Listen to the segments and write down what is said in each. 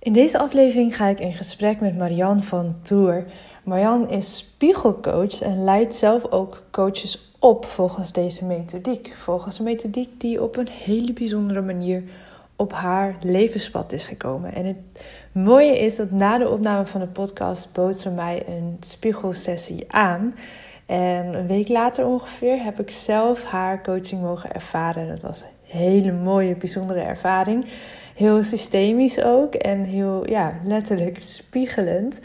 In deze aflevering ga ik in gesprek met Marianne van Tour. Marianne is spiegelcoach en leidt zelf ook coaches op volgens deze methodiek. Volgens een methodiek die op een hele bijzondere manier op haar levenspad is gekomen. En het mooie is dat na de opname van de podcast bood ze mij een spiegelsessie aan. En een week later ongeveer heb ik zelf haar coaching mogen ervaren. Dat was een hele mooie, bijzondere ervaring. Heel systemisch ook en heel ja, letterlijk spiegelend.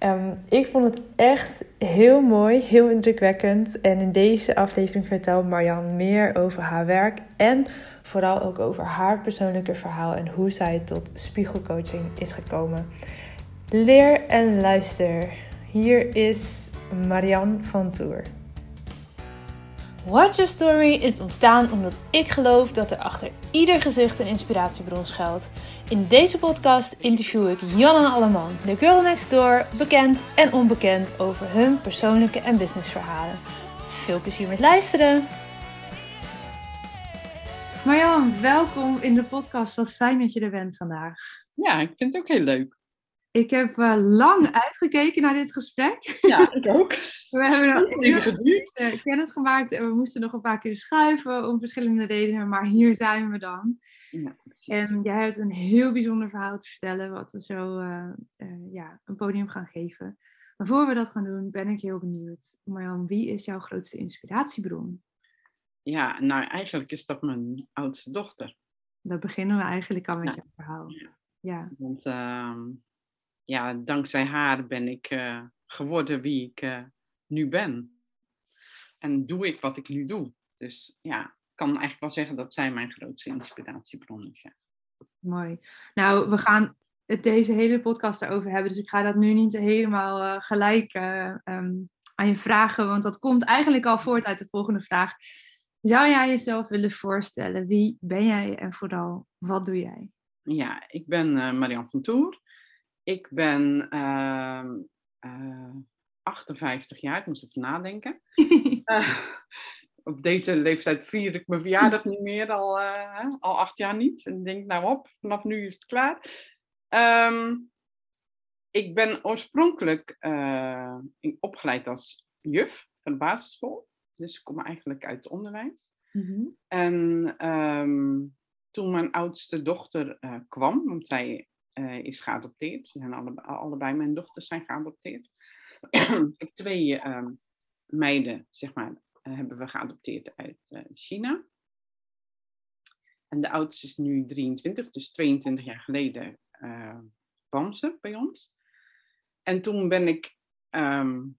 Um, ik vond het echt heel mooi, heel indrukwekkend. En in deze aflevering vertelt Marjan meer over haar werk en vooral ook over haar persoonlijke verhaal en hoe zij tot spiegelcoaching is gekomen. Leer en luister. Hier is Marianne van Tour. Watch Your Story is ontstaan omdat ik geloof dat er achter ieder gezicht een inspiratiebron schuilt. In deze podcast interview ik Jan en Alleman, de girl next door, bekend en onbekend over hun persoonlijke en businessverhalen. Veel plezier met luisteren! Marjan, welkom in de podcast. Wat fijn dat je er bent vandaag. Ja, ik vind het ook heel leuk. Ik heb uh, lang uitgekeken naar dit gesprek. Ja, ik ook. We hebben nog geduurd. Uh, kennis gemaakt en we moesten nog een paar keer schuiven om verschillende redenen, maar hier zijn we dan. Ja, en jij hebt een heel bijzonder verhaal te vertellen, wat we zo uh, ja, een podium gaan geven. Maar voor we dat gaan doen, ben ik heel benieuwd. Marjan, wie is jouw grootste inspiratiebron? Ja, nou eigenlijk is dat mijn oudste dochter. Daar beginnen we eigenlijk al met jouw verhaal. Ja. ja. Want uh, ja, dankzij haar ben ik uh, geworden wie ik uh, nu ben. En doe ik wat ik nu doe. Dus ja, ik kan eigenlijk wel zeggen dat zij mijn grootste inspiratiebron is. Ja. Mooi. Nou, we gaan het deze hele podcast erover hebben. Dus ik ga dat nu niet helemaal uh, gelijk um, aan je vragen. Want dat komt eigenlijk al voort uit de volgende vraag. Zou jij jezelf willen voorstellen? Wie ben jij en vooral wat doe jij? Ja, ik ben Marianne van Toer. Ik ben uh, uh, 58 jaar, ik moest even nadenken. uh, op deze leeftijd vier ik mijn verjaardag niet meer, al, uh, al acht jaar niet. En denk, nou op, vanaf nu is het klaar. Um, ik ben oorspronkelijk opgeleid als juf van de basisschool. Dus ik kom eigenlijk uit het onderwijs. Mm-hmm. En um, toen mijn oudste dochter kwam, want zij uh, is geadopteerd. Ze zijn alle, allebei mijn dochters zijn geadopteerd. ik heb twee uh, meiden, zeg maar, uh, hebben we geadopteerd uit uh, China. En de oudste is nu 23, dus 22 jaar geleden kwam ze bij ons. En toen ben ik um,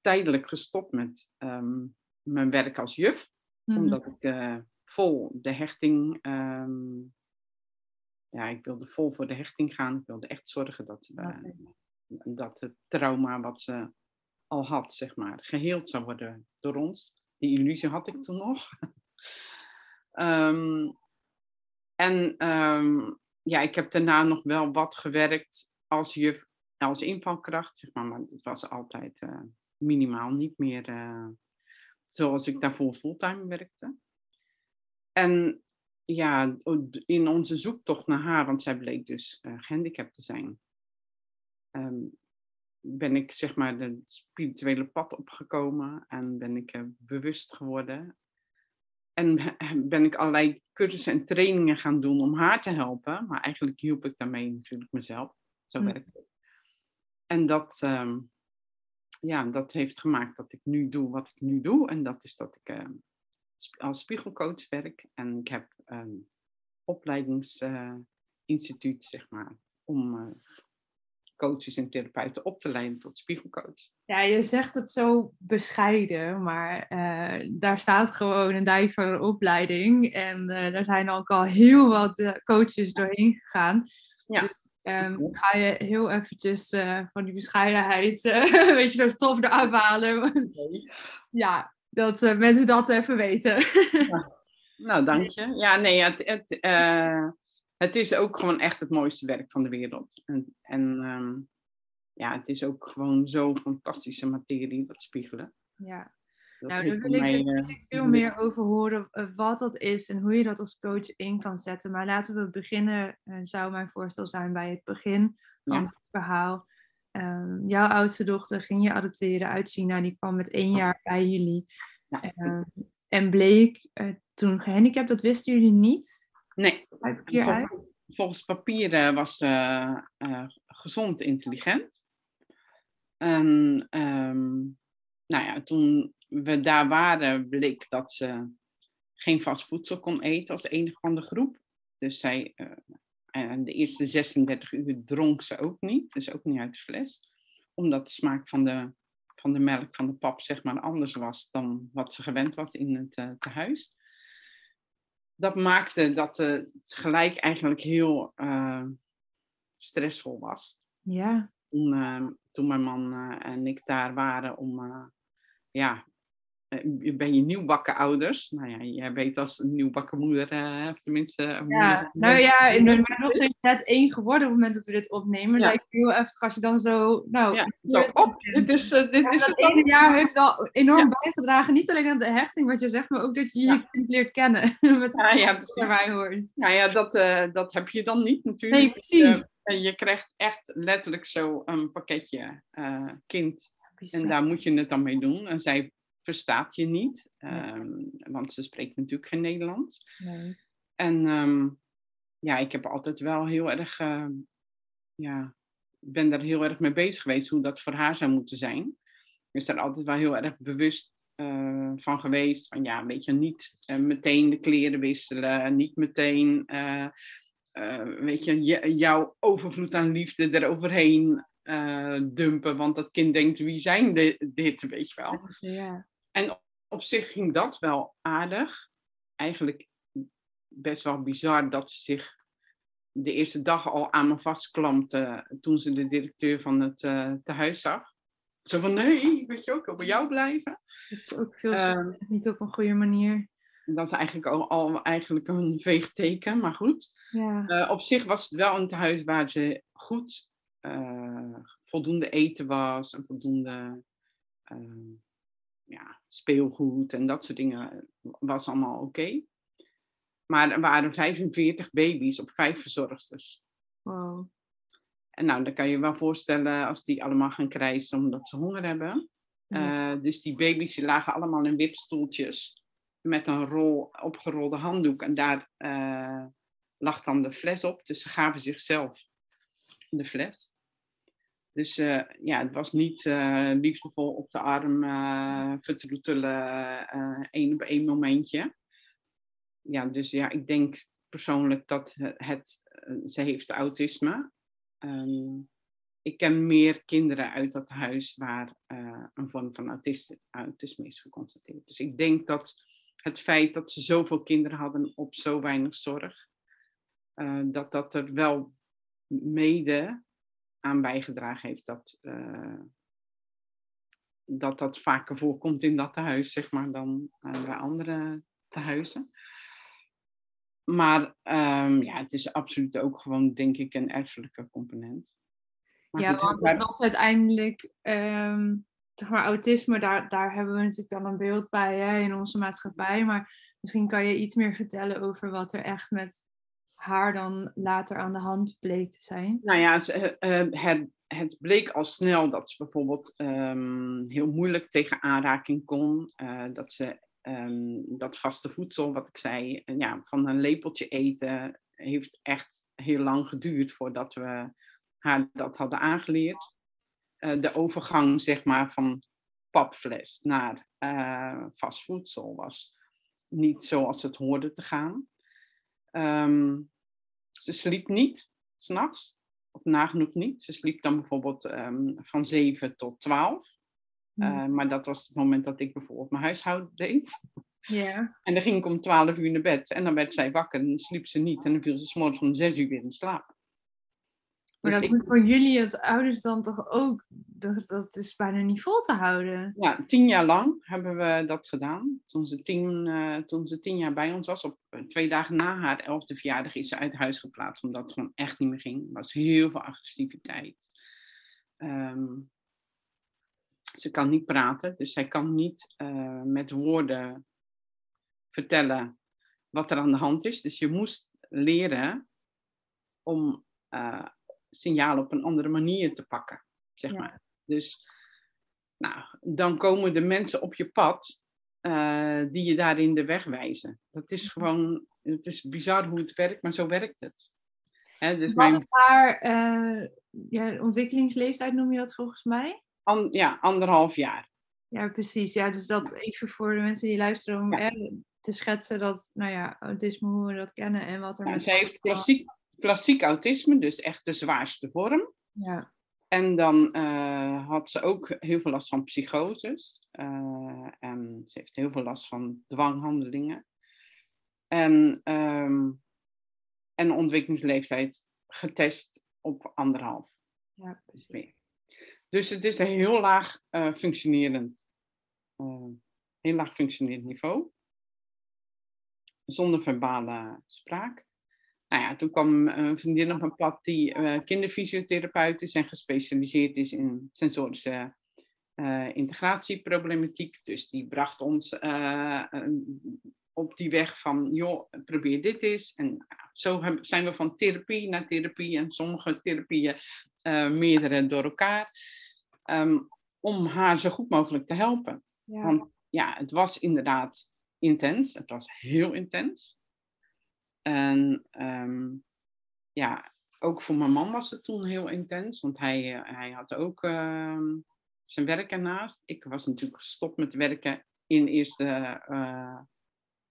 tijdelijk gestopt met um, mijn werk als juf. Mm-hmm. Omdat ik vol de hechting um, ja, ik wilde vol voor de hechting gaan. Ik wilde echt zorgen dat, we, dat het trauma wat ze al had, zeg maar, geheeld zou worden door ons. Die illusie had ik toen nog. um, en um, ja, ik heb daarna nog wel wat gewerkt als juf, als invalkracht, zeg maar. Maar het was altijd uh, minimaal, niet meer uh, zoals ik daarvoor fulltime werkte. En ja, in onze zoektocht naar haar, want zij bleek dus uh, gehandicapt te zijn, um, ben ik zeg maar de spirituele pad opgekomen en ben ik uh, bewust geworden. En ben ik allerlei cursussen en trainingen gaan doen om haar te helpen, maar eigenlijk hielp ik daarmee natuurlijk mezelf. Zo werkt het. En dat, um, ja, dat heeft gemaakt dat ik nu doe wat ik nu doe. En dat is dat ik uh, als spiegelcoach werk. En ik heb een opleidingsinstituut, uh, zeg maar, om uh, coaches en therapeuten op te leiden tot spiegelcoach. Ja, je zegt het zo bescheiden, maar uh, daar staat gewoon een dijk van een opleiding. En daar zijn ook al heel wat coaches doorheen gegaan. Ja. Dus, Um, ga je heel eventjes van die bescheidenheid, uh, weet je, zo'n stof eraf halen. Nee. ja, dat uh, mensen dat even weten. ja. Nou, dank je. Ja, nee, het, het, uh, het is ook gewoon echt het mooiste werk van de wereld. En, en um, ja, het is ook gewoon zo fantastische materie, dat spiegelen. Ja. Dat nou, daar wil voor ik mij, natuurlijk eh, veel meer over horen eh, wat dat is en hoe je dat als coach in kan zetten. Maar laten we beginnen, eh, zou mijn voorstel zijn, bij het begin van Ja. het verhaal. Ehm, jouw oudste dochter ging je adopteren uit China, die kwam met één jaar bij jullie. Ja. Ehm, en bleek eh, toen gehandicapt, dat wisten jullie niet? Nee, volgens, volgens papieren was ze eh, gezond intelligent. En ehm, nou ja, toen we daar waren, bleek dat ze geen vast voedsel kon eten als enige van de groep. Dus zij, eh, en de eerste 36 uur dronk ze ook niet, dus ook niet uit de fles. Omdat de smaak van de, van de melk van de pap zeg maar anders was dan wat ze gewend was in het eh, tehuis. Dat maakte dat het gelijk eigenlijk heel eh, stressvol was Ja, toen, eh, toen mijn man en ik daar waren om, ja, ben je nieuwbakken ouders? Nou ja, jij weet als een nieuwbakken moeder, eh, of tenminste... een ja. moeder- nou ja, en mijn dochter is net één geworden op het moment dat we dit opnemen. Ja. Lijkt heel heftig als je dan zo, nou, Ja, zo, op, dit is, eh, dit Ja, is het ene jaar heeft al enorm bijgedragen. Niet alleen aan de hechting, wat je zegt, maar ook dat je je kind leert kennen. Met Ja, wat erbij hoort. Nou ja, dat, eh, dat heb je dan niet natuurlijk. Nee, precies. Eh, je krijgt echt letterlijk zo een pakketje eh, kind. En daar moet je het dan mee doen. En zij verstaat je niet, ehm, want ze spreekt natuurlijk geen Nederlands. Nee. En ehm, ja, ik heb altijd wel heel erg, ehm, ja, ben daar heel erg mee bezig geweest hoe dat voor haar zou moeten zijn. Ik ben daar altijd wel heel erg bewust eh, van geweest. Van ja, weet je, niet eh, meteen de kleren wisselen, niet meteen, eh, weet je, jouw overvloed aan liefde eroverheen dumpen. Want dat kind denkt, wie zijn de- dit, weet je wel. Ja. En op zich ging dat wel aardig. Eigenlijk best wel bizar dat ze zich de eerste dag al aan me vastklampte toen ze de directeur van het eh tehuis zag. Zo van, nee, weet je ook, ik wil bij jou blijven. Het is ook veel Ehm, niet op een goede manier. Dat is eigenlijk al, al eigenlijk een veeg teken, maar goed. Ja. Eh, op zich was het wel een tehuis waar ze goed eh, voldoende eten was en voldoende eh, ja, speelgoed en dat soort dingen was allemaal oké. Maar er waren 45 baby's op vijf verzorgsters. Wow. En nou, dan kan je je wel voorstellen als die allemaal gaan krijsen omdat ze honger hebben. Ja. Eh, dus die baby's die lagen allemaal in wipstoeltjes met een rol opgerolde handdoek. En daar eh, lag dan de fles op. Dus ze gaven zichzelf de fles. Dus eh, ja, het was niet eh, liefdevol op de arm eh vertroetelen, één op één momentje. Ja, dus ja, ik denk persoonlijk dat het, ze heeft autisme. Ehm, ik ken meer kinderen uit dat huis waar een vorm van autisme is geconstateerd. Dus ik denk dat het feit dat ze zoveel kinderen hadden op zo weinig zorg, eh, dat dat er wel mede aan bijgedragen heeft dat, eh, dat dat vaker voorkomt in dat tehuis, zeg maar, dan bij andere tehuizen. Maar ehm, ja, het is absoluut ook gewoon, denk ik, een erfelijke component. Maar Ja, goed, want waar- het was uiteindelijk, ehm, zeg maar, autisme, daar, daar hebben we natuurlijk dan een beeld bij hè, in onze maatschappij. Maar misschien kan je iets meer vertellen over wat er echt met haar dan later aan de hand bleek te zijn. Nou ja, eh, eh, het, het bleek al snel dat ze bijvoorbeeld ehm, heel moeilijk tegen aanraking kon. eh, dat ze ehm, dat vaste voedsel, wat ik zei, ja, van een lepeltje eten, heeft echt heel lang geduurd voordat we haar dat hadden aangeleerd. De overgang, zeg maar, van papfles naar vast voedsel was niet zoals het hoorde te gaan. Ehm, ze sliep niet, s'nachts of nagenoeg niet. Ze sliep dan bijvoorbeeld ehm, van 7 tot 12. Eh, maar dat was het moment dat ik bijvoorbeeld mijn huishouden deed. En dan ging ik om 12 uur naar bed. En dan werd zij wakker en dan sliep ze niet. En dan viel ze 's morgens om 6 uur weer in slaap. Maar Dus dat ik- moet voor jullie als ouders dan toch ook, dat, is bijna niet vol te houden. Ja, tien jaar lang hebben we dat gedaan. Toen ze tien, eh, toen ze tien jaar bij ons was, op eh, twee dagen na haar elfde verjaardag, is ze uit huis geplaatst. Omdat het gewoon echt niet meer ging. Er was heel veel agressiviteit. Ehm, Ze kan niet praten, dus zij kan niet uh, met woorden vertellen wat er aan de hand is. Dus je moest leren om uh, signalen op een andere manier te pakken, zeg Ja. maar. Dus nou, dan komen de mensen op je pad eh, die je daarin de weg wijzen. Dat is gewoon, het is bizar hoe het werkt, maar zo werkt het. Hè, dus Wat mijn haar eh, ja, ontwikkelingsleeftijd, noem je dat volgens mij? an- ja, anderhalf jaar. Ja, precies. Ja, dus dat even voor de mensen die luisteren om Ja. te schetsen dat, nou ja, autisme, hoe we dat kennen en wat er met... zij heeft klassiek, klassiek autisme, dus echt de zwaarste vorm. Ja, En dan eh, had ze ook heel veel last van psychoses. eh, en ze heeft heel veel last van dwanghandelingen. En, ehm en ontwikkelingsleeftijd getest op anderhalf. ja, precies. Dus het is een heel laag eh, functionerend, heel laag functionerend niveau. Zonder verbale spraak. Nou ja, toen kwam een vriendin op mijn pad die eh, kinderfysiotherapeut is en gespecialiseerd is in sensorische eh, integratieproblematiek. Dus die bracht ons eh, een- op die weg van, joh, probeer dit eens. En nou, zo zijn we van therapie naar therapie en sommige therapieën eh, meerdere door elkaar. ehm, om haar zo goed mogelijk te helpen. Ja, Want ja, het was inderdaad intens. Het was heel intens. En ehm, ja, ook voor mijn man was het toen heel intens. Want hij, eh, hij had ook ehm, zijn werk ernaast. Ik was natuurlijk gestopt met werken in eerste, eh,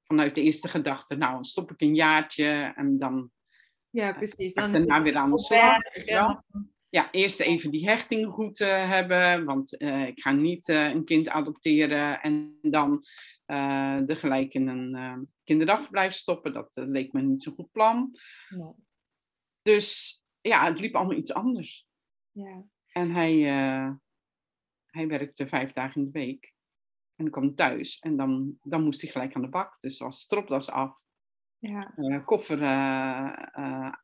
vanuit de eerste gedachte. Nou, stop ik een jaartje en dan ja, precies. ga ik Dan daarna weer aan de slag. Ja ja, eerst even die hechting goed eh, hebben, want eh, ik ga niet eh, een kind adopteren en dan eh er gelijk in een eh, kinderdagverblijf stoppen. Dat eh, leek me niet zo'n goed plan. Nee. Dus ja, het liep allemaal iets anders. Ja, En hij, eh, hij werkte vijf dagen in de week. En dan kwam thuis en dan, dan moest hij gelijk aan de bak. Dus was stropdas af, ja, eh, koffer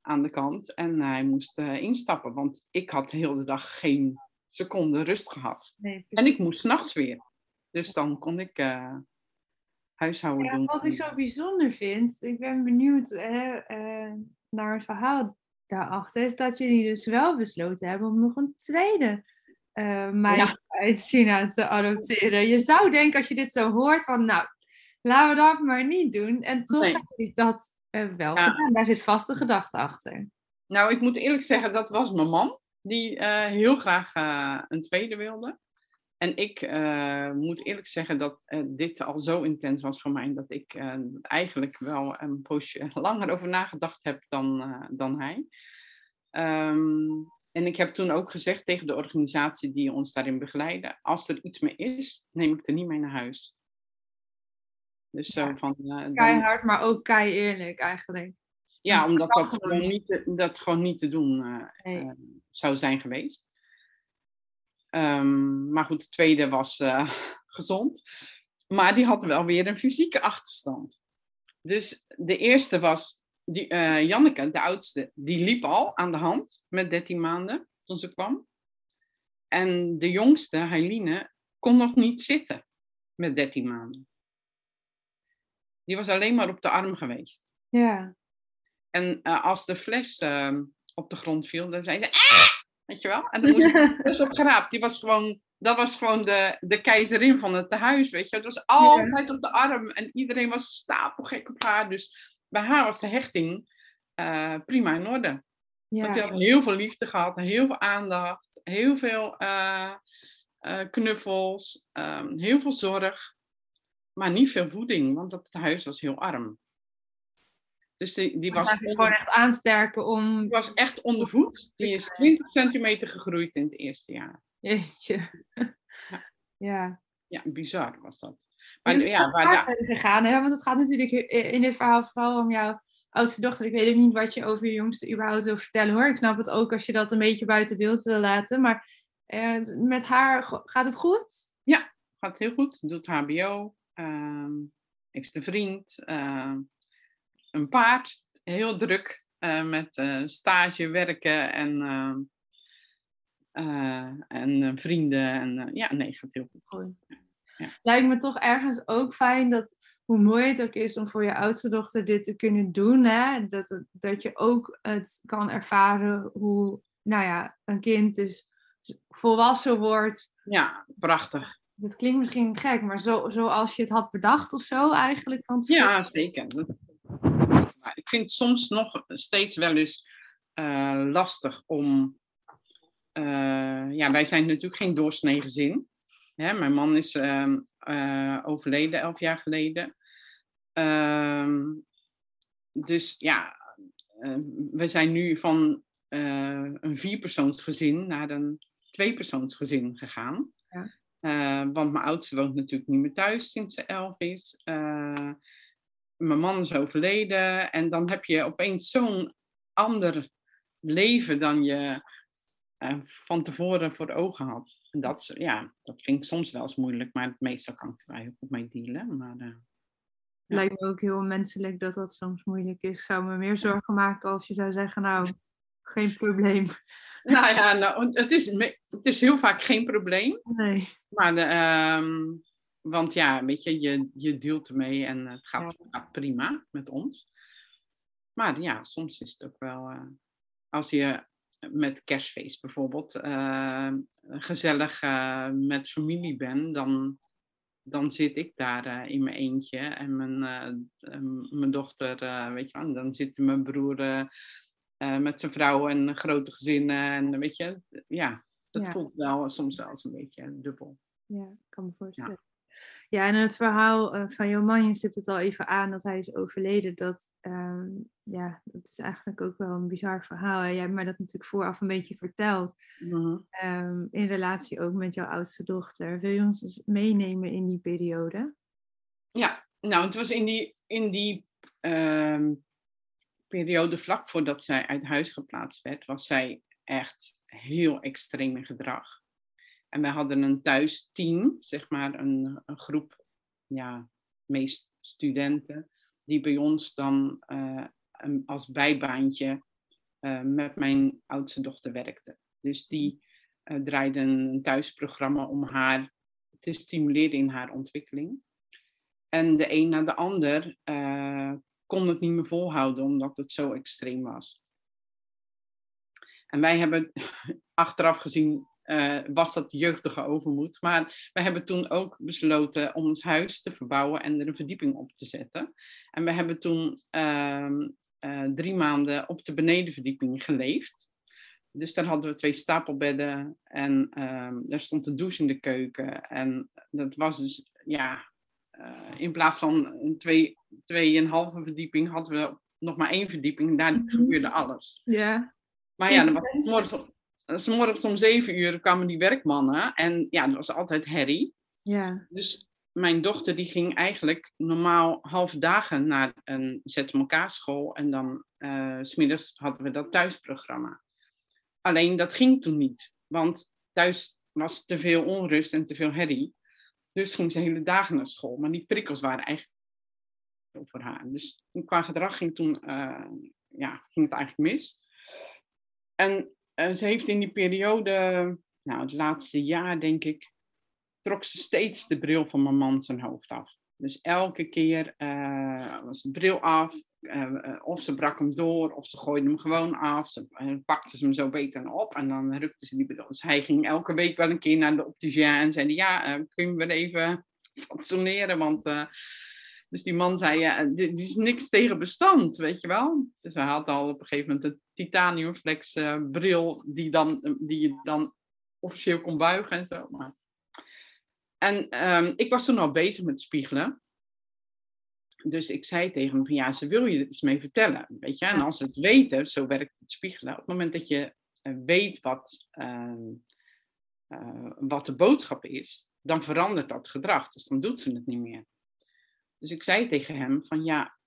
aan de kant en hij moest instappen. Want ik had de hele dag geen seconde rust gehad. nee, En ik moest s'nachts weer. Dus dan kon ik huishouden Ja, doen. wat ik zo bijzonder vind, ik ben benieuwd hè, eh, naar het verhaal daarachter, is dat jullie dus wel besloten hebben om nog een tweede eh meid Ja. uit China te adopteren. Je zou denken als je dit zo hoort van, nou, laten we dat maar niet doen. En toch Nee. jullie dat eh, wel Ja. gedaan. Daar zit vast een gedachte achter. Nou, ik moet eerlijk zeggen, dat was mijn man. Die heel graag een tweede wilde. En ik eh, moet eerlijk zeggen dat eh, dit al zo intens was voor mij. Dat ik eh, eigenlijk wel een poosje langer over nagedacht heb dan, dan hij. Ehm, en ik heb toen ook gezegd tegen de organisatie die ons daarin begeleidde. Als er iets mee is, neem ik er niet mee naar huis. Dus zo Ja. van... dan- Keihard, maar ook kei eerlijk eigenlijk. ja, Dat omdat dat gewoon niet te, dat gewoon niet te doen Nee. zou zijn geweest. Ehm, maar goed, de tweede was eh, gezond. Maar die had wel weer een fysieke achterstand. Dus de eerste was die, eh, Janneke, de oudste, die liep al aan de hand met 13 maanden toen ze kwam. En de jongste, Heiline, kon nog niet zitten met 13 maanden. Die was alleen maar op de arm geweest. Ja, En eh, als de fles ehm, op de grond viel, dan zei ze, "Ah!" Weet je wel? En dan moest ik dus op geraapt. Die was gewoon, dat was gewoon de, de keizerin van het tehuis, weet je. Het was altijd op de arm en iedereen was stapelgek op haar. Dus bij haar was de hechting eh, prima in orde. Want die had heel veel liefde gehad, heel veel aandacht, heel veel eh, eh, knuffels, ehm, heel veel zorg. Maar niet veel voeding, want het huis was heel arm. Dus die, die was gewoon echt aansterken om... die was echt ondervoed. Die is 20 centimeter gegroeid in het eerste jaar. Jeetje. Ja. Ja, bizar was dat. Maar dus ja, waar gegaan, hè? want het gaat natuurlijk in dit verhaal vooral om jouw oudste dochter. Ik weet ook niet wat je over je jongste überhaupt wil vertellen hoor. Ik snap het ook als je dat een beetje buiten beeld wil laten. Maar eh, met haar gaat het goed? gaat heel goed. Doet HBO. ehm heeft een vriend. ehm, een paard. Heel druk. eh, met eh, stage, werken en ehm, en vrienden. En ja, nee, gaat heel goed. Ja. Lijkt me toch ergens ook fijn dat hoe mooi het ook is om voor je oudste dochter dit te kunnen doen. Hè? Dat, dat je ook het kan ervaren hoe nou ja, een kind dus volwassen wordt. Ja, prachtig. Dat klinkt misschien gek, maar zo, zoals je het had bedacht of zo eigenlijk. Want ja, zeker. Ik vind het soms nog steeds wel eens uh, lastig om. Uh, ja, wij zijn natuurlijk geen doorsnee gezin. Hè, mijn man is uh, overleden elf jaar geleden. Ehm, dus ja, we zijn nu van een vierpersoonsgezin naar een tweepersoonsgezin gegaan. Ja. Want mijn oudste woont natuurlijk niet meer thuis sinds ze elf is. Uh, mijn man is overleden. En dan heb je opeens zo'n ander leven dan je uh, van tevoren voor ogen had. En dat, ja, dat vind ik soms wel eens moeilijk, maar meestal kan ik er wel goed mee dealen. Maar, ja. Lijkt me ook heel menselijk dat dat soms moeilijk is. Ik zou me meer zorgen maken als je zou zeggen, nou, geen probleem. Nou ja, nou, het, is, het is heel vaak geen probleem. Nee. Maar de, ehm, want ja, weet je, je, je deelt ermee en het gaat, prima met ons. Maar ja, soms is het ook wel, uh, als je met kerstfeest bijvoorbeeld uh, gezellig uh, met familie bent, dan, dan zit ik daar in mijn eentje en mijn, mijn dochter, weet je wel, dan zit mijn broer met zijn vrouw en grote gezinnen en weet je, ja, dat voelt wel soms wel eens een beetje dubbel. Ja, ik kan me voorstellen. Ja, en het verhaal uh, van jouw man, je stipt het al even aan dat hij is overleden. Dat, ehm, ja, dat is eigenlijk ook wel een bizar verhaal. Jij hebt mij dat natuurlijk vooraf een beetje verteld. Mhm. Ehm, in relatie ook met jouw oudste dochter. Wil je ons eens meenemen in die periode? Ja, nou, het was in die, in die ehm, periode vlak voordat zij uit huis geplaatst werd, was zij echt heel extreem in gedrag. En wij hadden een thuisteam, zeg maar een, een groep, ja, meest studenten, die bij ons dan uh, als bijbaantje uh, met mijn oudste dochter werkte. Dus die uh, draaiden een thuisprogramma om haar te stimuleren in haar ontwikkeling. En de een na de ander kon het niet meer volhouden omdat het zo extreem was. En wij hebben achteraf gezien uh, was dat jeugdige overmoed. Maar we hebben toen ook besloten om ons huis te verbouwen en er een verdieping op te zetten. En we hebben toen uh, uh, drie maanden op de benedenverdieping geleefd. Dus daar hadden we twee stapelbedden en ehm, daar stond de douche in de keuken. En dat was dus, ja, eh, in plaats van een twee, tweeënhalve verdieping hadden we nog maar één verdieping. Daar mhm. gebeurde alles. Ja. Maar ja, dan was morgen, S morgens om zeven uur kwamen die werkmannen en ja, dat was altijd herrie. Ja. Dus mijn dochter die ging eigenlijk normaal half dagen naar een zet elkaar school en dan uh, smiddags hadden we dat thuisprogramma. Alleen dat ging toen niet, want thuis was te veel onrust en te veel herrie. Dus ging ze hele dagen naar school, maar die prikkels waren eigenlijk voor haar. Dus qua gedrag ging toen, uh, ja, ging het eigenlijk mis. En uh, ze heeft in die periode, nou het laatste jaar denk ik, trok ze steeds de bril van mijn man zijn hoofd af. Dus elke keer uh, was de bril af, uh, of ze brak hem door, of ze gooide hem gewoon af. Ze pakte ze hem zo beter op en dan rukte ze die bril. Dus hij ging elke week wel een keer naar de opticien en zei: Ja, kun je me even fatsoeneren? Want dus die man zei, ja, er is niks tegen bestand, weet je wel. Dus hij had al op een gegeven moment een titaniumflex uh, bril die, dan, die je dan officieel kon buigen en zo. Maar... En um, ik was toen al bezig met spiegelen. Dus ik zei tegen hem van ja, ze wil je er iets mee vertellen, weet je. En als ze het weten, zo werkt het spiegelen. Op het moment dat je uh, weet wat, uh, wat de boodschap is, dan verandert dat gedrag. Dus dan doet ze het niet meer. Dus ik zei tegen hem van ja,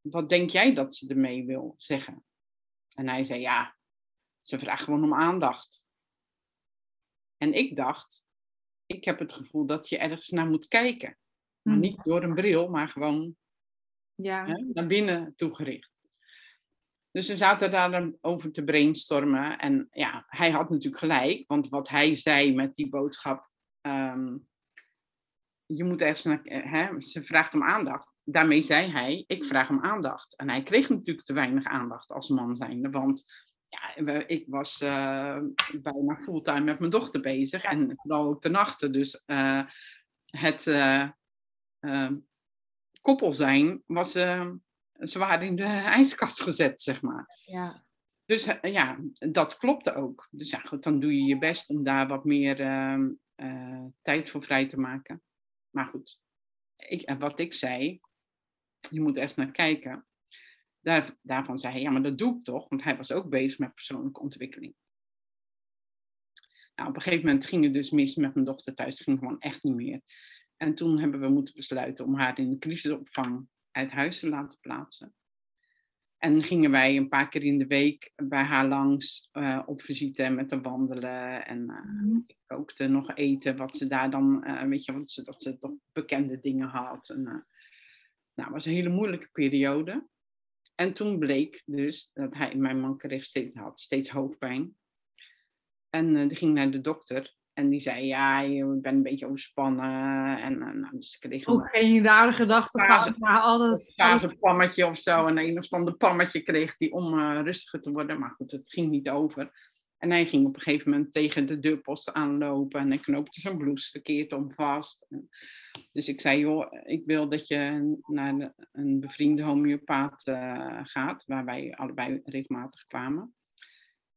wat denk jij dat ze ermee wil zeggen? En hij zei ja, ze vraagt gewoon om aandacht. En ik dacht, ik heb het gevoel dat je ergens naar moet kijken. Maar niet door een bril, maar gewoon ja. hè, naar binnen toegericht. Dus we zaten daar over te brainstormen. En ja, hij had natuurlijk gelijk. Want wat hij zei met die boodschap. ehm, je moet ergens naar. eh, Hè, ze vraagt om aandacht. Daarmee zei hij: Ik vraag om aandacht. En hij kreeg natuurlijk te weinig aandacht als man zijnde. Want ja, ik was eh, bijna fulltime met mijn dochter bezig. En vooral ook de nachten. Dus eh, het eh, koppel zijn was. ze waren in de ijskast gezet, zeg maar. Ja. Dus ja, dat klopte ook. Dus ja, goed, dan doe je je best om daar wat meer tijd voor vrij te maken. Maar goed, ik, wat ik zei, je moet ergens naar kijken. Daar, daarvan zei hij, ja, maar dat doe ik toch, want hij was ook bezig met persoonlijke ontwikkeling. Nou, op een gegeven moment ging het dus mis met mijn dochter thuis. Het ging gewoon echt niet meer. En toen hebben we moeten besluiten om haar in de crisisopvang uit huis te laten plaatsen. En gingen wij een paar keer in de week bij haar langs eh, op visite met te wandelen. En eh, ik kookte nog eten, wat ze daar dan, eh, weet je, want ze, dat ze toch bekende dingen had. En, nou, het was een hele moeilijke periode. En toen bleek dus dat hij, mijn man kreeg steeds, had steeds hoofdpijn. En die ging naar de dokter. En die zei, ja, je bent een beetje overspannen. En eh, nou, dus ze kreeg Ook geen rare gedachten Ja, gehad, maar altijd... een pammetje of zo. En een of ander pammetje kreeg hij om eh, rustiger te worden. Maar goed, het ging niet over. En hij ging op een gegeven moment tegen de deurpost aanlopen. En hij knoopte zijn blouse verkeerd om vast. En dus ik zei, joh, ik wil dat je naar een bevriende homeopaat eh, gaat. Waar wij allebei regelmatig kwamen.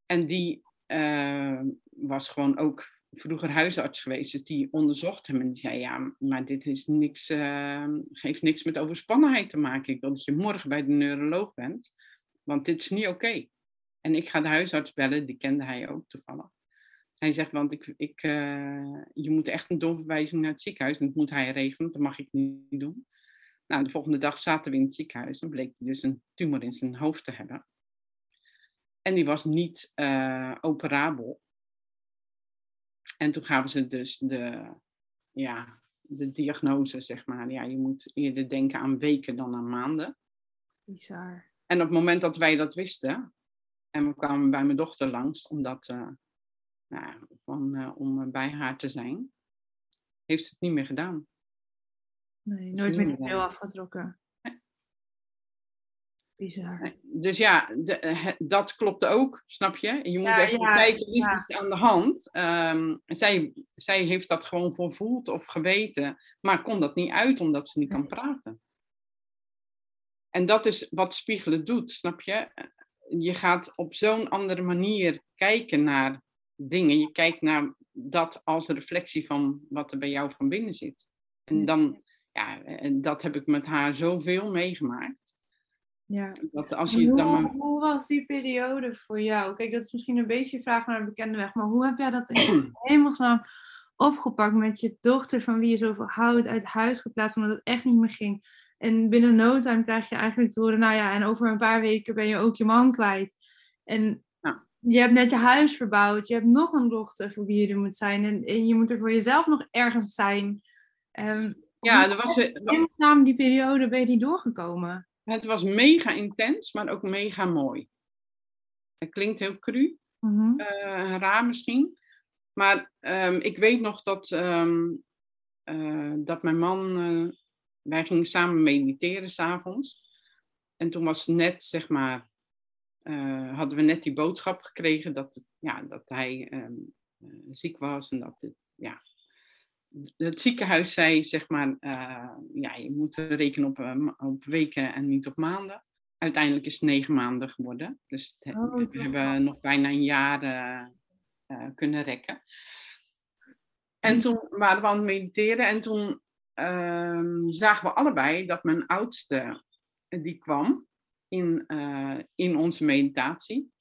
En die eh, was gewoon ook vroeger huisarts geweest. Dus die onderzocht hem en die zei, ja, maar dit is niks, heeft niks met overspannenheid te maken. Ik wil dat je morgen bij de neuroloog bent, want dit is niet oké. En ik ga de huisarts bellen, die kende hij ook toevallig. Hij zegt, want ik, ik, eh, je moet echt een doorverwijzing naar het ziekenhuis. En dat moet hij regelen, dat mag ik niet doen. Nou, de volgende dag zaten we in het ziekenhuis en bleek hij dus een tumor in zijn hoofd te hebben. En die was niet eh, operabel. En toen gaven ze dus de, ja, de diagnose, zeg maar. Ja, je moet eerder denken aan weken dan aan maanden. Bizar. En op het moment dat wij dat wisten, en we kwamen bij mijn dochter langs, omdat, eh, nou, van, eh, om bij haar te zijn, heeft ze het niet meer gedaan. Nee, nooit meer de pil afgetrokken. Bizar. Nee, Dus ja, de, eh, dat klopte ook, snap je? Je moet Ja, echt ja, kijken, wie is ja. aan de hand? Ehm, zij, zij heeft dat gewoon voorvoeld of geweten, maar kon dat niet uit omdat ze niet kan praten. En dat is wat spiegelen doet, snap je? Je gaat op zo'n andere manier kijken naar dingen. Je kijkt naar dat als reflectie van wat er bij jou van binnen zit. En dan, ja, en dat heb ik met haar zoveel meegemaakt. Ja. Dat als je dan Hoe, maar hoe was die periode voor jou? Kijk, dat is misschien een beetje een vraag naar de bekende weg, maar hoe heb jij dat in hemelsnaam opgepakt met je dochter van wie je zoveel houdt uit huis geplaatst omdat het echt niet meer ging? En binnen no time krijg je eigenlijk te horen, nou ja, en over een paar weken ben je ook je man kwijt. En Ja. je hebt net je huis verbouwd, je hebt nog een dochter voor wie je er moet zijn en, en je moet er voor jezelf nog ergens zijn. Ehm, Ja, er was, in hemelsnaam die periode ben je die doorgekomen? Het was mega intens, maar ook mega mooi. Het klinkt heel cru, eh, raar misschien. Maar ehm, ik weet nog dat, ehm, eh, dat mijn man, eh, wij gingen samen mediteren s'avonds. En toen was net, zeg maar, hadden we net die boodschap gekregen dat, ja, dat hij ehm, eh, ziek was en dat het, ja, het ziekenhuis zei, zeg maar, eh, ja, je moet rekenen op, eh, op weken en niet op maanden. Uiteindelijk is het negen maanden geworden. Dus het- Oh, we hebben nog bijna een jaar eh, kunnen rekken. En toen waren we aan het mediteren en toen ehm, zagen we allebei dat mijn oudste, die kwam in, in onze meditatie.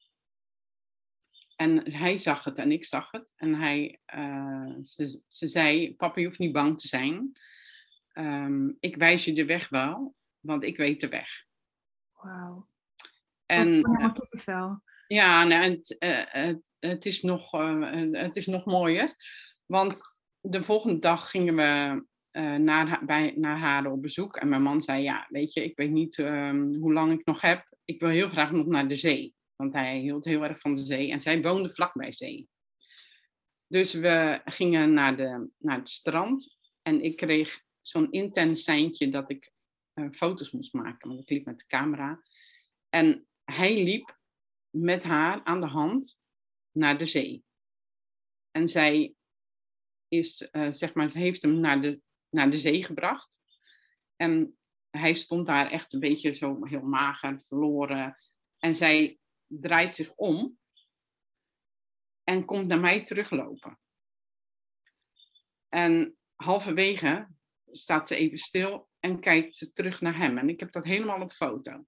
En hij zag het en ik zag het. En hij, eh, ze, ze zei, papa je hoeft niet bang te zijn. Ehm, ik wijs je de weg wel, want ik weet de weg. Wauw. En kippenvel. Ja, nou, het, eh, het, het, is nog, eh, het is nog mooier. Want de volgende dag gingen we eh, naar, haar, bij, naar op bezoek. En mijn man zei, ja, weet je, ik weet niet ehm, hoe lang ik nog heb. ik wil heel graag nog naar de zee. Want hij hield heel erg van de zee en zij woonde vlakbij zee. Dus we gingen naar, de, naar het strand en ik kreeg zo'n intens seintje dat ik uh, foto's moest maken. Want ik liep met de camera. En hij liep met haar aan de hand naar de zee. En zij is, uh, zeg maar, heeft hem naar de, naar de zee gebracht. En hij stond daar echt een beetje zo heel mager, verloren. En zij draait zich om en komt naar mij teruglopen. En halverwege staat ze even stil en kijkt ze terug naar hem. En ik heb dat helemaal op foto.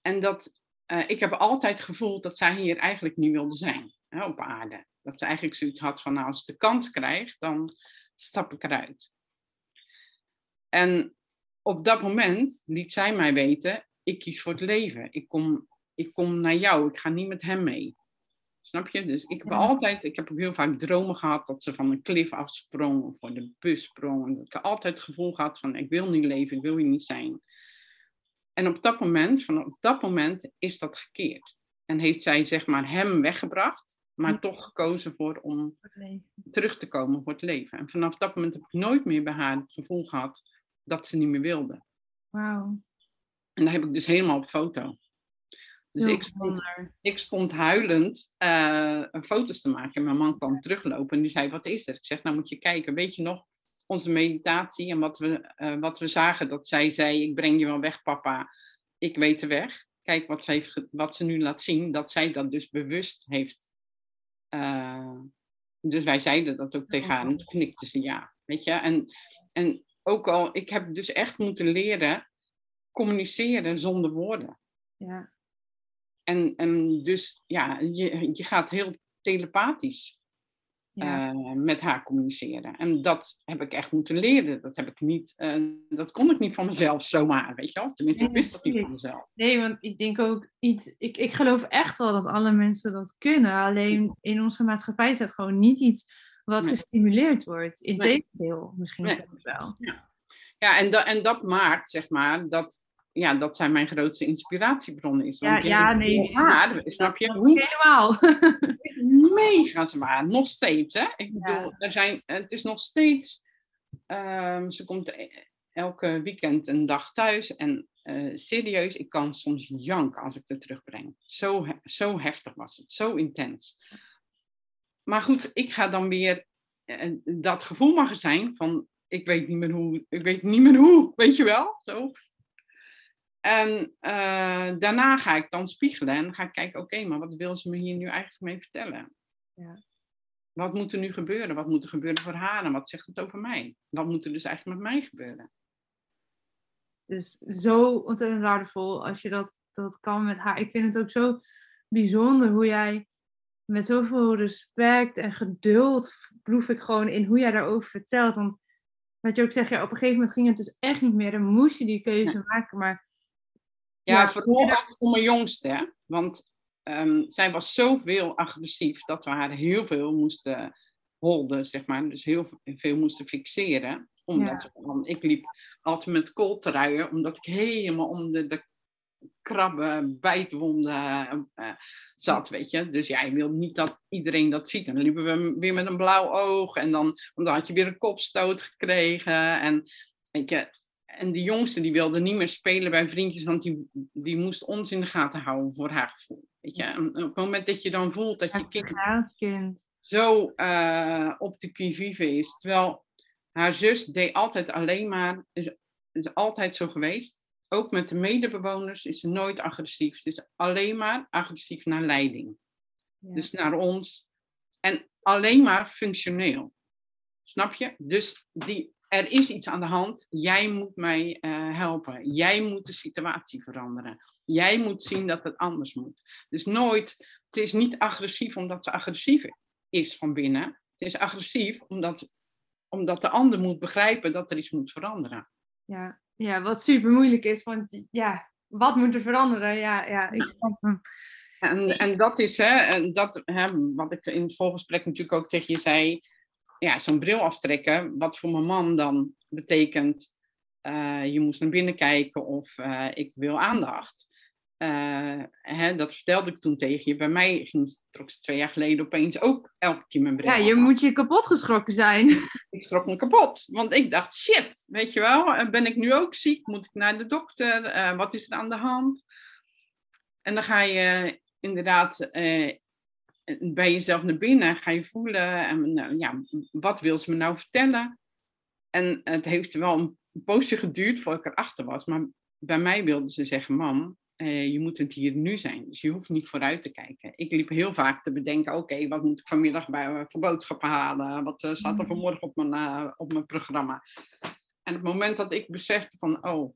En dat, uh, ik heb altijd gevoeld dat zij hier eigenlijk niet wilde zijn, hè, op aarde. Dat ze eigenlijk zoiets had van, nou, als ik de kans krijg, dan stap ik eruit. En op dat moment liet zij mij weten, ik kies voor het leven. Ik kom, ik kom naar jou, ik ga niet met hem mee. Snap je? Dus ik heb altijd, ik heb ook heel vaak dromen gehad dat ze van een klif afsprong of voor de bus sprong. En dat ik altijd het gevoel had van ik wil niet leven, ik wil hier niet zijn. En op dat moment, van op dat moment is dat gekeerd. En heeft zij zeg maar hem weggebracht, maar toch gekozen voor om terug te komen voor het leven. En vanaf dat moment heb ik nooit meer bij haar het gevoel gehad dat ze niet meer wilde. Wauw. En daar heb ik dus helemaal op foto. Dus ik stond, ik stond huilend uh, foto's te maken. En mijn man kwam teruglopen en die zei, wat is er? Ik zeg, nou moet je kijken, weet je nog onze meditatie en wat we, uh, wat we zagen? Dat zij zei, ik breng je wel weg papa, ik weet de weg. Kijk wat ze, heeft, wat ze nu laat zien, dat zij dat dus bewust heeft. Uh, dus wij zeiden dat ook tegen haar en toen knikte ze ja. Weet je, en, en ook al, ik heb dus echt moeten leren communiceren zonder woorden. Ja. En, en dus ja, je, je gaat heel telepathisch Ja. eh, met haar communiceren. En dat heb ik echt moeten leren. Dat, heb ik niet, eh, dat kon ik niet van mezelf zomaar, weet je wel. Tenminste, ik wist dat niet van mezelf. Nee, want ik denk ook iets. Ik, ik geloof echt wel dat alle mensen dat kunnen. Alleen in onze maatschappij is dat gewoon niet iets wat Nee. gestimuleerd wordt. Nee. Integendeel, misschien Nee. zelfs wel. Ja, en, da, en dat maakt, zeg maar, dat, ja, dat zij mijn grootste inspiratiebron is. Ja, Want ja, is nee. haar, snap je? Hoe Helemaal. mega zwaar. Nog steeds, hè? Ik Ja. bedoel, er zijn, het is nog steeds... ehm, ze komt e- elke weekend een dag thuis. En eh, serieus, ik kan soms janken als ik het terugbreng. Zo, zo heftig was het. Zo intens. Maar goed, ik ga dan weer... eh, dat gevoel mag er zijn van... Ik weet niet meer hoe. Ik weet niet meer hoe. Weet je wel? Zo. En eh, daarna ga ik dan spiegelen en ga ik kijken, oké, maar wat wil ze me hier nu eigenlijk mee vertellen? Ja. Wat moet er nu gebeuren? Wat moet er gebeuren voor haar en wat zegt het over mij? Wat moet er dus eigenlijk met mij gebeuren? Dus zo ontzettend waardevol als je dat, dat kan met haar. Ik vind het ook zo bijzonder hoe jij met zoveel respect en geduld proef ik gewoon in hoe jij daarover vertelt. Want wat je ook zegt, ja, op een gegeven moment ging het dus echt niet meer. Dan moest je die keuze maken. Maar Ja, Ja, vooral ja. voor mijn jongste, hè? want ehm, zij was zoveel agressief dat we haar heel veel moesten holden, zeg maar. Dus heel veel moesten fixeren. Omdat dan, ik liep altijd met kooltruien, omdat ik helemaal om de, de krabben, bijtwonden eh, zat, weet je. Dus ja, je wil niet dat iedereen dat ziet. En dan liepen we weer met een blauw oog en dan, dan had je weer een kopstoot gekregen. En weet je, en die jongste die wilde niet meer spelen bij vriendjes, want die, die moest ons in de gaten houden voor haar gevoel. Weet je? En op het moment dat je dan voelt dat je kind zo eh, op de qui-vive is, terwijl haar zus deed altijd alleen maar, is, is altijd zo geweest. Ook met de medebewoners is ze nooit agressief. Ze is alleen maar agressief naar leiding. Ja. Dus naar ons. En alleen maar functioneel. Snap je? Dus die, er is iets aan de hand. Jij moet mij eh, helpen. Jij moet de situatie veranderen. Jij moet zien dat het anders moet. Dus nooit, het is niet agressief omdat ze agressief is van binnen. Het is agressief omdat, omdat de ander moet begrijpen dat er iets moet veranderen. Ja. ja, wat super moeilijk is. Want ja, wat moet er veranderen? Ja, ja ik snap hem. En, en dat is, hè, en dat, hè, wat ik in het voorgesprek natuurlijk ook tegen je zei. Ja, zo'n bril aftrekken, wat voor mijn man dan betekent eh, je moest naar binnen kijken of eh, ik wil aandacht. Eh, hè, dat vertelde ik toen tegen je. Bij mij ging trok ze twee jaar geleden opeens ook elke keer mijn bril Ja, je moet je kapot geschrokken zijn. Ik schrok me kapot. Want ik dacht, shit, weet je wel, ben ik nu ook ziek? Moet ik naar de dokter? Wat is er aan de hand? En dan ga je inderdaad bij jezelf naar binnen, ga je voelen, en, nou, ja, wat wil ze me nou vertellen? En het heeft wel een poosje geduurd voordat ik erachter was. Maar bij mij wilde ze zeggen, mam, eh, je moet het hier nu zijn. Dus je hoeft niet vooruit te kijken. Ik liep heel vaak te bedenken, oké, wat moet ik vanmiddag bij, voor boodschappen halen? Wat eh, staat er Mhm. vanmorgen op mijn, eh, op mijn programma? En het moment dat ik besefte van, oh,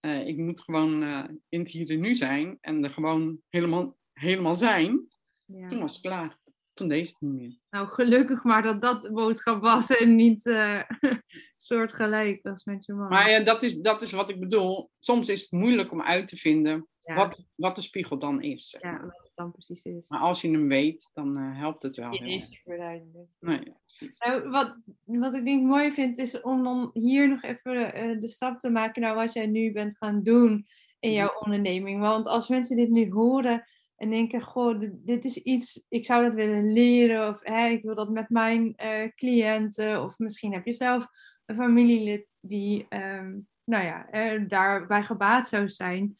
eh, ik moet gewoon in het hier en nu zijn en er gewoon helemaal, helemaal zijn, Ja. toen was het klaar. Toen deed het niet meer. Nou, gelukkig maar dat dat de boodschap was en niet eh soortgelijk als met je man. Maar ja, dat, is, dat is wat ik bedoel. Soms is het moeilijk om uit te vinden ja, wat, wat de spiegel dan is. zeg ja, maar. wat het dan precies is. Maar als je hem weet, dan eh, helpt het wel. Die is verduidelijk. Nee. Nou, wat, wat ik denk mooi vind, is om dan hier nog even eh, de stap te maken naar wat jij nu bent gaan doen in jouw onderneming. Want als mensen dit nu horen en denken, goh, dit, dit is iets, ik zou dat willen leren, of hè, ik wil dat met mijn eh, cliënten, of misschien heb je zelf een familielid die, ehm, nou ja, er daarbij gebaat zou zijn.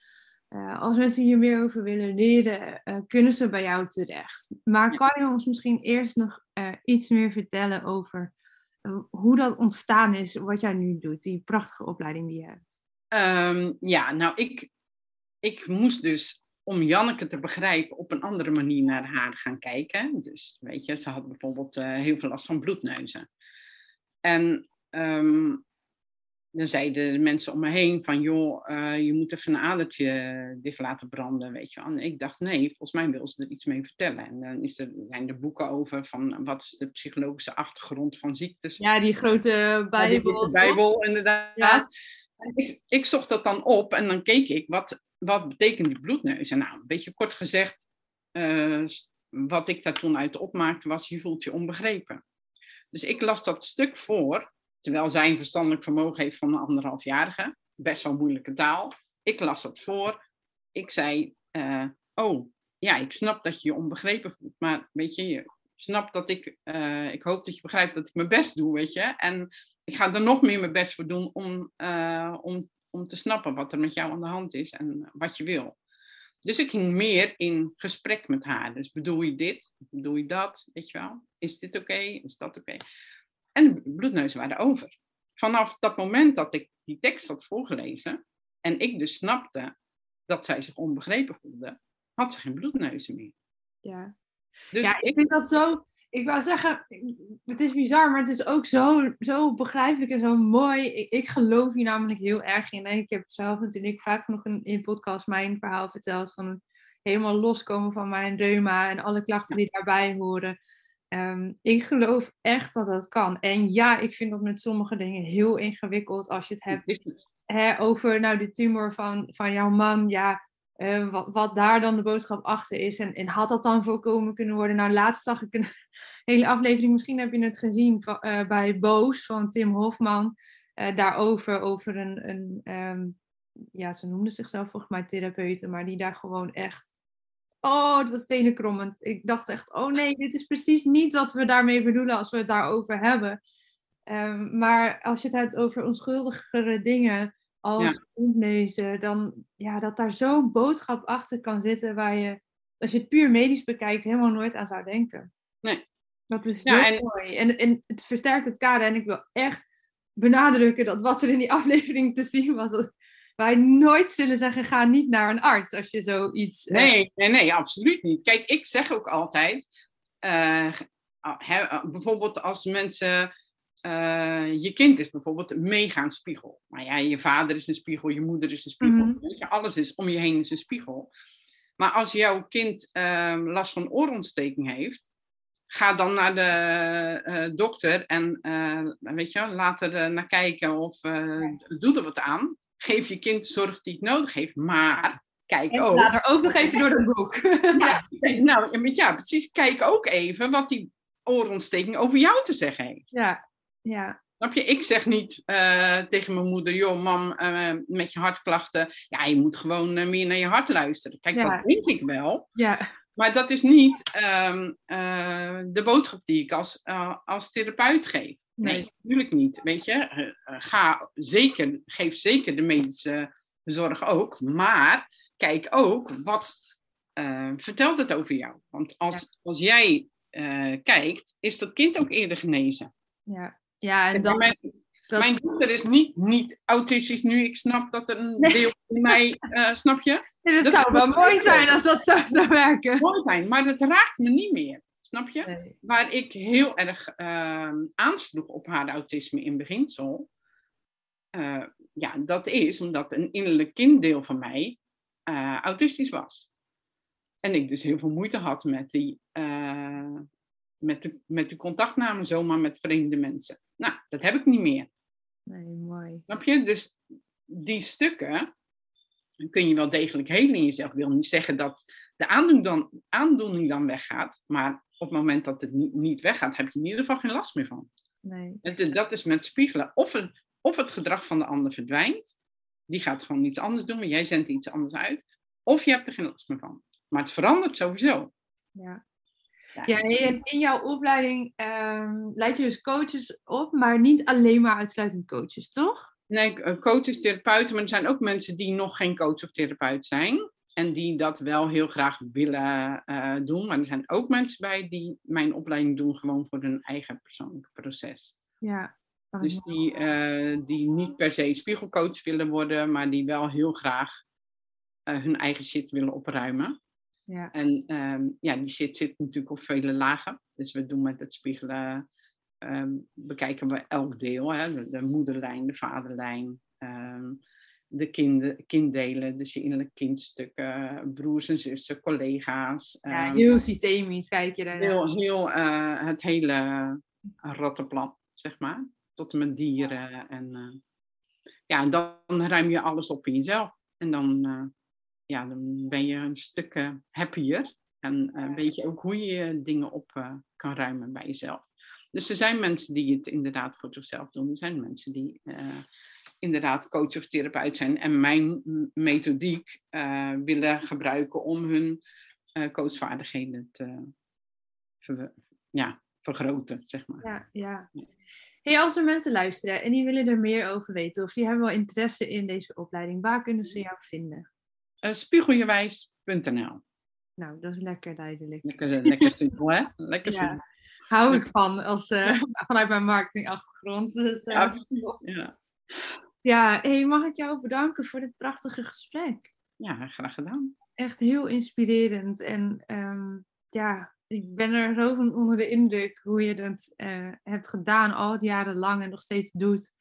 Eh, als mensen hier meer over willen leren, eh, kunnen ze bij jou terecht. Maar kan je ons misschien eerst nog iets meer vertellen over hoe dat ontstaan is, wat jij nu doet, die prachtige opleiding die je hebt? Ehm, ja, nou, ik, ik moest dus om Janneke te begrijpen op een andere manier naar haar gaan kijken. Dus weet je, ze had bijvoorbeeld eh, heel veel last van bloedneuzen. En ehm, dan zeiden de mensen om me heen van, joh, eh, je moet even een adertje dicht laten branden, weet je wel. En ik dacht, nee, volgens mij wil ze er iets mee vertellen. En dan is er, zijn er boeken over van, wat is de psychologische achtergrond van ziektes. Ja, die grote Ja, die Bijbel. toch? Bijbel, inderdaad. Ja. Ik, ik zocht dat dan op en dan keek ik, wat, wat betekent die bloedneuzen? Nou, een beetje kort gezegd, eh, wat ik daar toen uit opmaakte was, je voelt je onbegrepen. Dus ik las dat stuk voor, terwijl zij een verstandelijk vermogen heeft van een anderhalfjarige. Best wel moeilijke taal. Ik las dat voor. Ik zei, eh, oh, ja, ik snap dat je je onbegrepen voelt, maar weet je, je snapt dat ik, eh, ik hoop dat je begrijpt dat ik mijn best doe, weet je. En ik ga er nog meer mijn best voor doen om, eh, om, om te snappen wat er met jou aan de hand is en wat je wil. Dus ik ging meer in gesprek met haar. Dus bedoel je dit? Bedoel je dat? Weet je wel? Is dit oké? Is dat oké? En de bloedneuzen waren over. Vanaf dat moment dat ik die tekst had voorgelezen en ik dus snapte dat zij zich onbegrepen voelde, had ze geen bloedneuzen meer. Ja. Dus ja, ik vind dat zo. Ik wou zeggen, het is bizar, maar het is ook zo, zo begrijpelijk en zo mooi. Ik, ik geloof hier namelijk heel erg in. Ik heb zelf natuurlijk vaak nog in, in podcast mijn verhaal verteld van het helemaal loskomen van mijn reuma en alle klachten die daarbij horen. Ehm, ik geloof echt dat dat kan. En ja, ik vind dat met sommige dingen heel ingewikkeld als je het hebt hè, over nou, de tumor van, van jouw man, ja, eh, wat, wat daar dan de boodschap achter is. En, had dat dan voorkomen kunnen worden? Nou, laatst zag ik een hele aflevering, misschien heb je het gezien, eh, bij Boos van Tim Hofman. eh, daarover, over een, een ehm, ja, ze noemde zichzelf volgens mij therapeuten, maar die daar gewoon echt, oh, het was tenenkrommend. Ik dacht echt, oh nee, dit is precies niet wat we daarmee bedoelen als we het daarover hebben. Ehm, maar als je het hebt over onschuldigere dingen als bloedneuzen, dan ja, dat daar zo'n boodschap achter kan zitten waar je, als je het puur medisch bekijkt, helemaal nooit aan zou denken. Nee. Dat is Ja, en- mooi. En, en het versterkt elkaar. En ik wil echt benadrukken dat wat er in die aflevering te zien was, dat wij nooit zullen zeggen, ga niet naar een arts als je zoiets... eh, Nee, nee, nee, absoluut niet. Kijk, ik zeg ook altijd, eh, bijvoorbeeld als mensen, eh, je kind is bijvoorbeeld een mega spiegel. Maar ja, je vader is een spiegel, je moeder is een spiegel. Mhm. Weet je, alles is om je heen is een spiegel. Maar als jouw kind eh, last van oorontsteking heeft, ga dan naar de eh, dokter en eh, weet je, laat er naar kijken of doe er wat aan. Geef je kind de zorg die het nodig heeft, maar kijk En ook. laat er ook nog even door de boek. Ja, precies. nou, ja, precies. Kijk ook even wat die oorontsteking over jou te zeggen heeft. Ja, ja. Snap je? Ik zeg niet eh, tegen mijn moeder, joh, mam, eh, met je hartklachten, ja, je moet gewoon eh, meer naar je hart luisteren. Kijk, Ja. dat denk ik wel. Ja, Maar dat is niet ehm, eh, de boodschap die ik als, als therapeut geef. Nee, Nee. natuurlijk niet. Weet je, ga zeker, geef zeker de medische zorg ook. Maar kijk ook, wat vertelt het over jou? Want als, als jij kijkt, is dat kind ook eerder genezen. ja. Ja en dan, mijn, dat, mijn dochter is niet, niet autistisch nu. Ik snap dat er een Nee. deel van mij, eh, snap je? Nee, dat dat zou wel mooi zijn als dat zo zou werken. Mooi zijn, maar dat raakt me niet meer. Snap je? Nee. waar ik heel erg ehm, aansloeg op haar autisme in beginsel. eh, ja, dat is omdat een innerlijk kinddeel van mij eh, autistisch was. En ik dus heel veel moeite had met die, met de, met de contactname zomaar met vreemde mensen. Nou, dat heb ik niet meer. Nee, mooi. Snap je? Dus die stukken kun je wel degelijk helen in jezelf. Ik wil niet zeggen dat de aandoening dan, aandoening dan weggaat. Maar op het moment dat het niet, niet weggaat, heb je in ieder geval geen last meer van. Nee. Het dat is met spiegelen. Of het, of het gedrag van de ander verdwijnt. Die gaat gewoon iets anders doen, maar jij zendt iets anders uit. Of je hebt er geen last meer van. Maar het verandert sowieso. Ja. Ja. En in jouw opleiding ehm, leid je dus coaches op, maar niet alleen maar uitsluitend coaches, toch? Nee, eh, coaches, therapeuten, maar er zijn ook mensen die nog geen coach of therapeut zijn. En die dat wel heel graag willen eh, doen. Maar er zijn ook mensen bij die mijn opleiding doen gewoon voor hun eigen persoonlijke proces. Ja. ik Dus die, eh, die niet per se spiegelcoach willen worden, maar die wel heel graag hun eigen shit willen opruimen. Ja. En ehm, ja, die shit zit natuurlijk op vele lagen. Dus we doen met het spiegelen, ehm, bekijken we elk deel. Hè? De, de moederlijn, de vaderlijn, ehm, de kind, kinddelen, dus je innerlijk kindstukken, broers en zussen, collega's. ja, heel systemisch kijk je daar. heel, heel eh, het hele rattenplan, zeg maar. Tot en met dieren. En eh, ja, en dan ruim je alles op in jezelf. En dan, eh, ja, dan ben je een stuk eh, happier. En eh, weet je ook hoe je dingen op eh, kan ruimen bij jezelf. Dus er zijn mensen die het inderdaad voor zichzelf doen. Er zijn mensen die eh, inderdaad coach of therapeut zijn. En mijn m- methodiek eh, willen gebruiken om hun eh, coachvaardigheden te ver- ja, vergroten, zeg maar. Ja, ja. Hey, als er mensen luisteren en die willen er meer over weten, of die hebben wel interesse in deze opleiding, waar kunnen ze jou vinden? Eh, spiegeljewijs.nl. Nou, dat is lekker duidelijk. Lekker, eh, lekker simpel, hè? Lekker Ja. simpel. Hou ik van als, eh, vanuit mijn marketingachtergrond. Dus, Ja, precies. Ja. ja, hey, mag ik jou bedanken voor dit prachtige gesprek? ja, graag gedaan. Echt heel inspirerend. En ehm, ja, ik ben er zo van onder de indruk hoe je dat hebt gedaan al die jaren lang en nog steeds doet.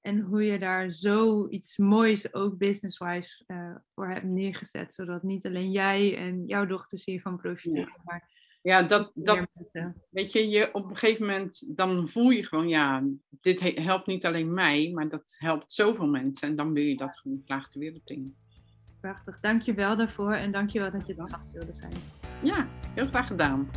En hoe je daar zoiets moois, ook business-wise, eh, voor hebt neergezet. Zodat niet alleen jij en jouw dochters hiervan profiteren, maar Ja, dat, dat, weet je, je, op een gegeven moment, dan voel je gewoon, ja, dit he- helpt niet alleen mij, maar dat helpt zoveel mensen. En dan wil je dat gewoon graag de wereld in. Prachtig. Dank je wel daarvoor en dank je wel dat je te gast wilde zijn. Ja, heel graag gedaan.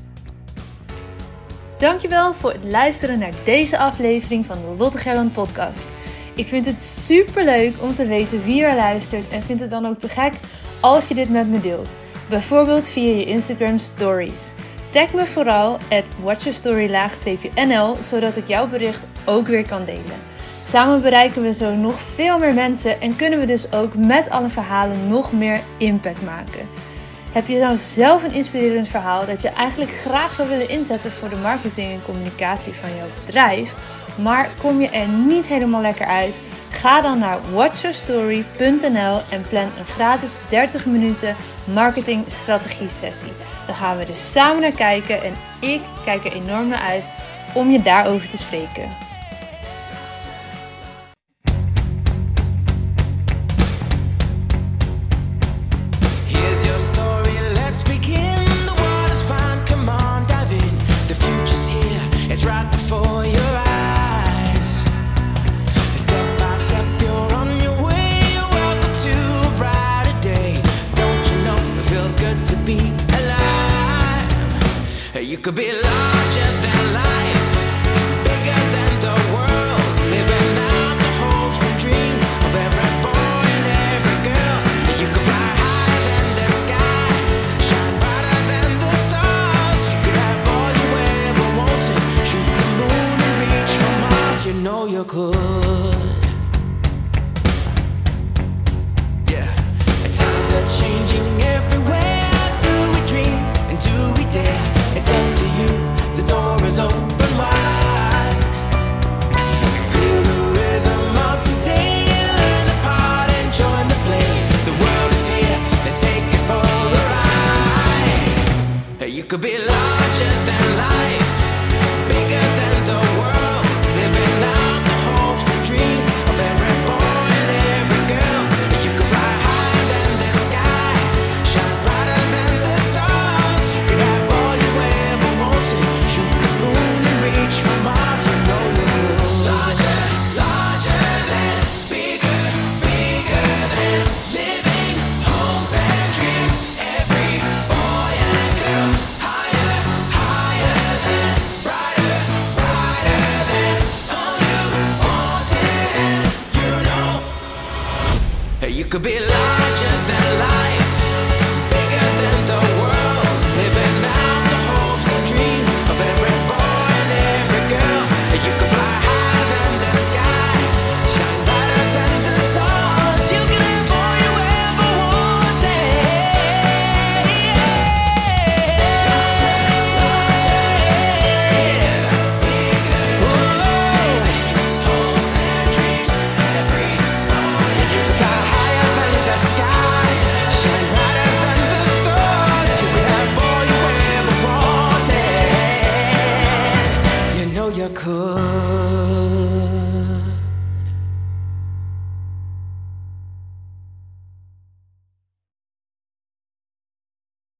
Dankjewel voor het luisteren naar deze aflevering van de Lotte Gerland podcast. Ik vind het super leuk om te weten wie er luistert en vind het dan ook te gek als je dit met me deelt. Bijvoorbeeld via je Instagram stories. Tag me vooral at watchyourstory-nl zodat ik jouw bericht ook weer kan delen. Samen bereiken we zo nog veel meer mensen en kunnen we dus ook met alle verhalen nog meer impact maken. Heb je nou zelf een inspirerend verhaal dat je eigenlijk graag zou willen inzetten voor de marketing en communicatie van jouw bedrijf, maar kom je er niet helemaal lekker uit? Ga dan naar watchyourstory.nl en plan een gratis 30 minuten marketing strategie sessie. Dan gaan we dus samen naar kijken en ik kijk er enorm naar uit om je daarover te spreken. Could be larger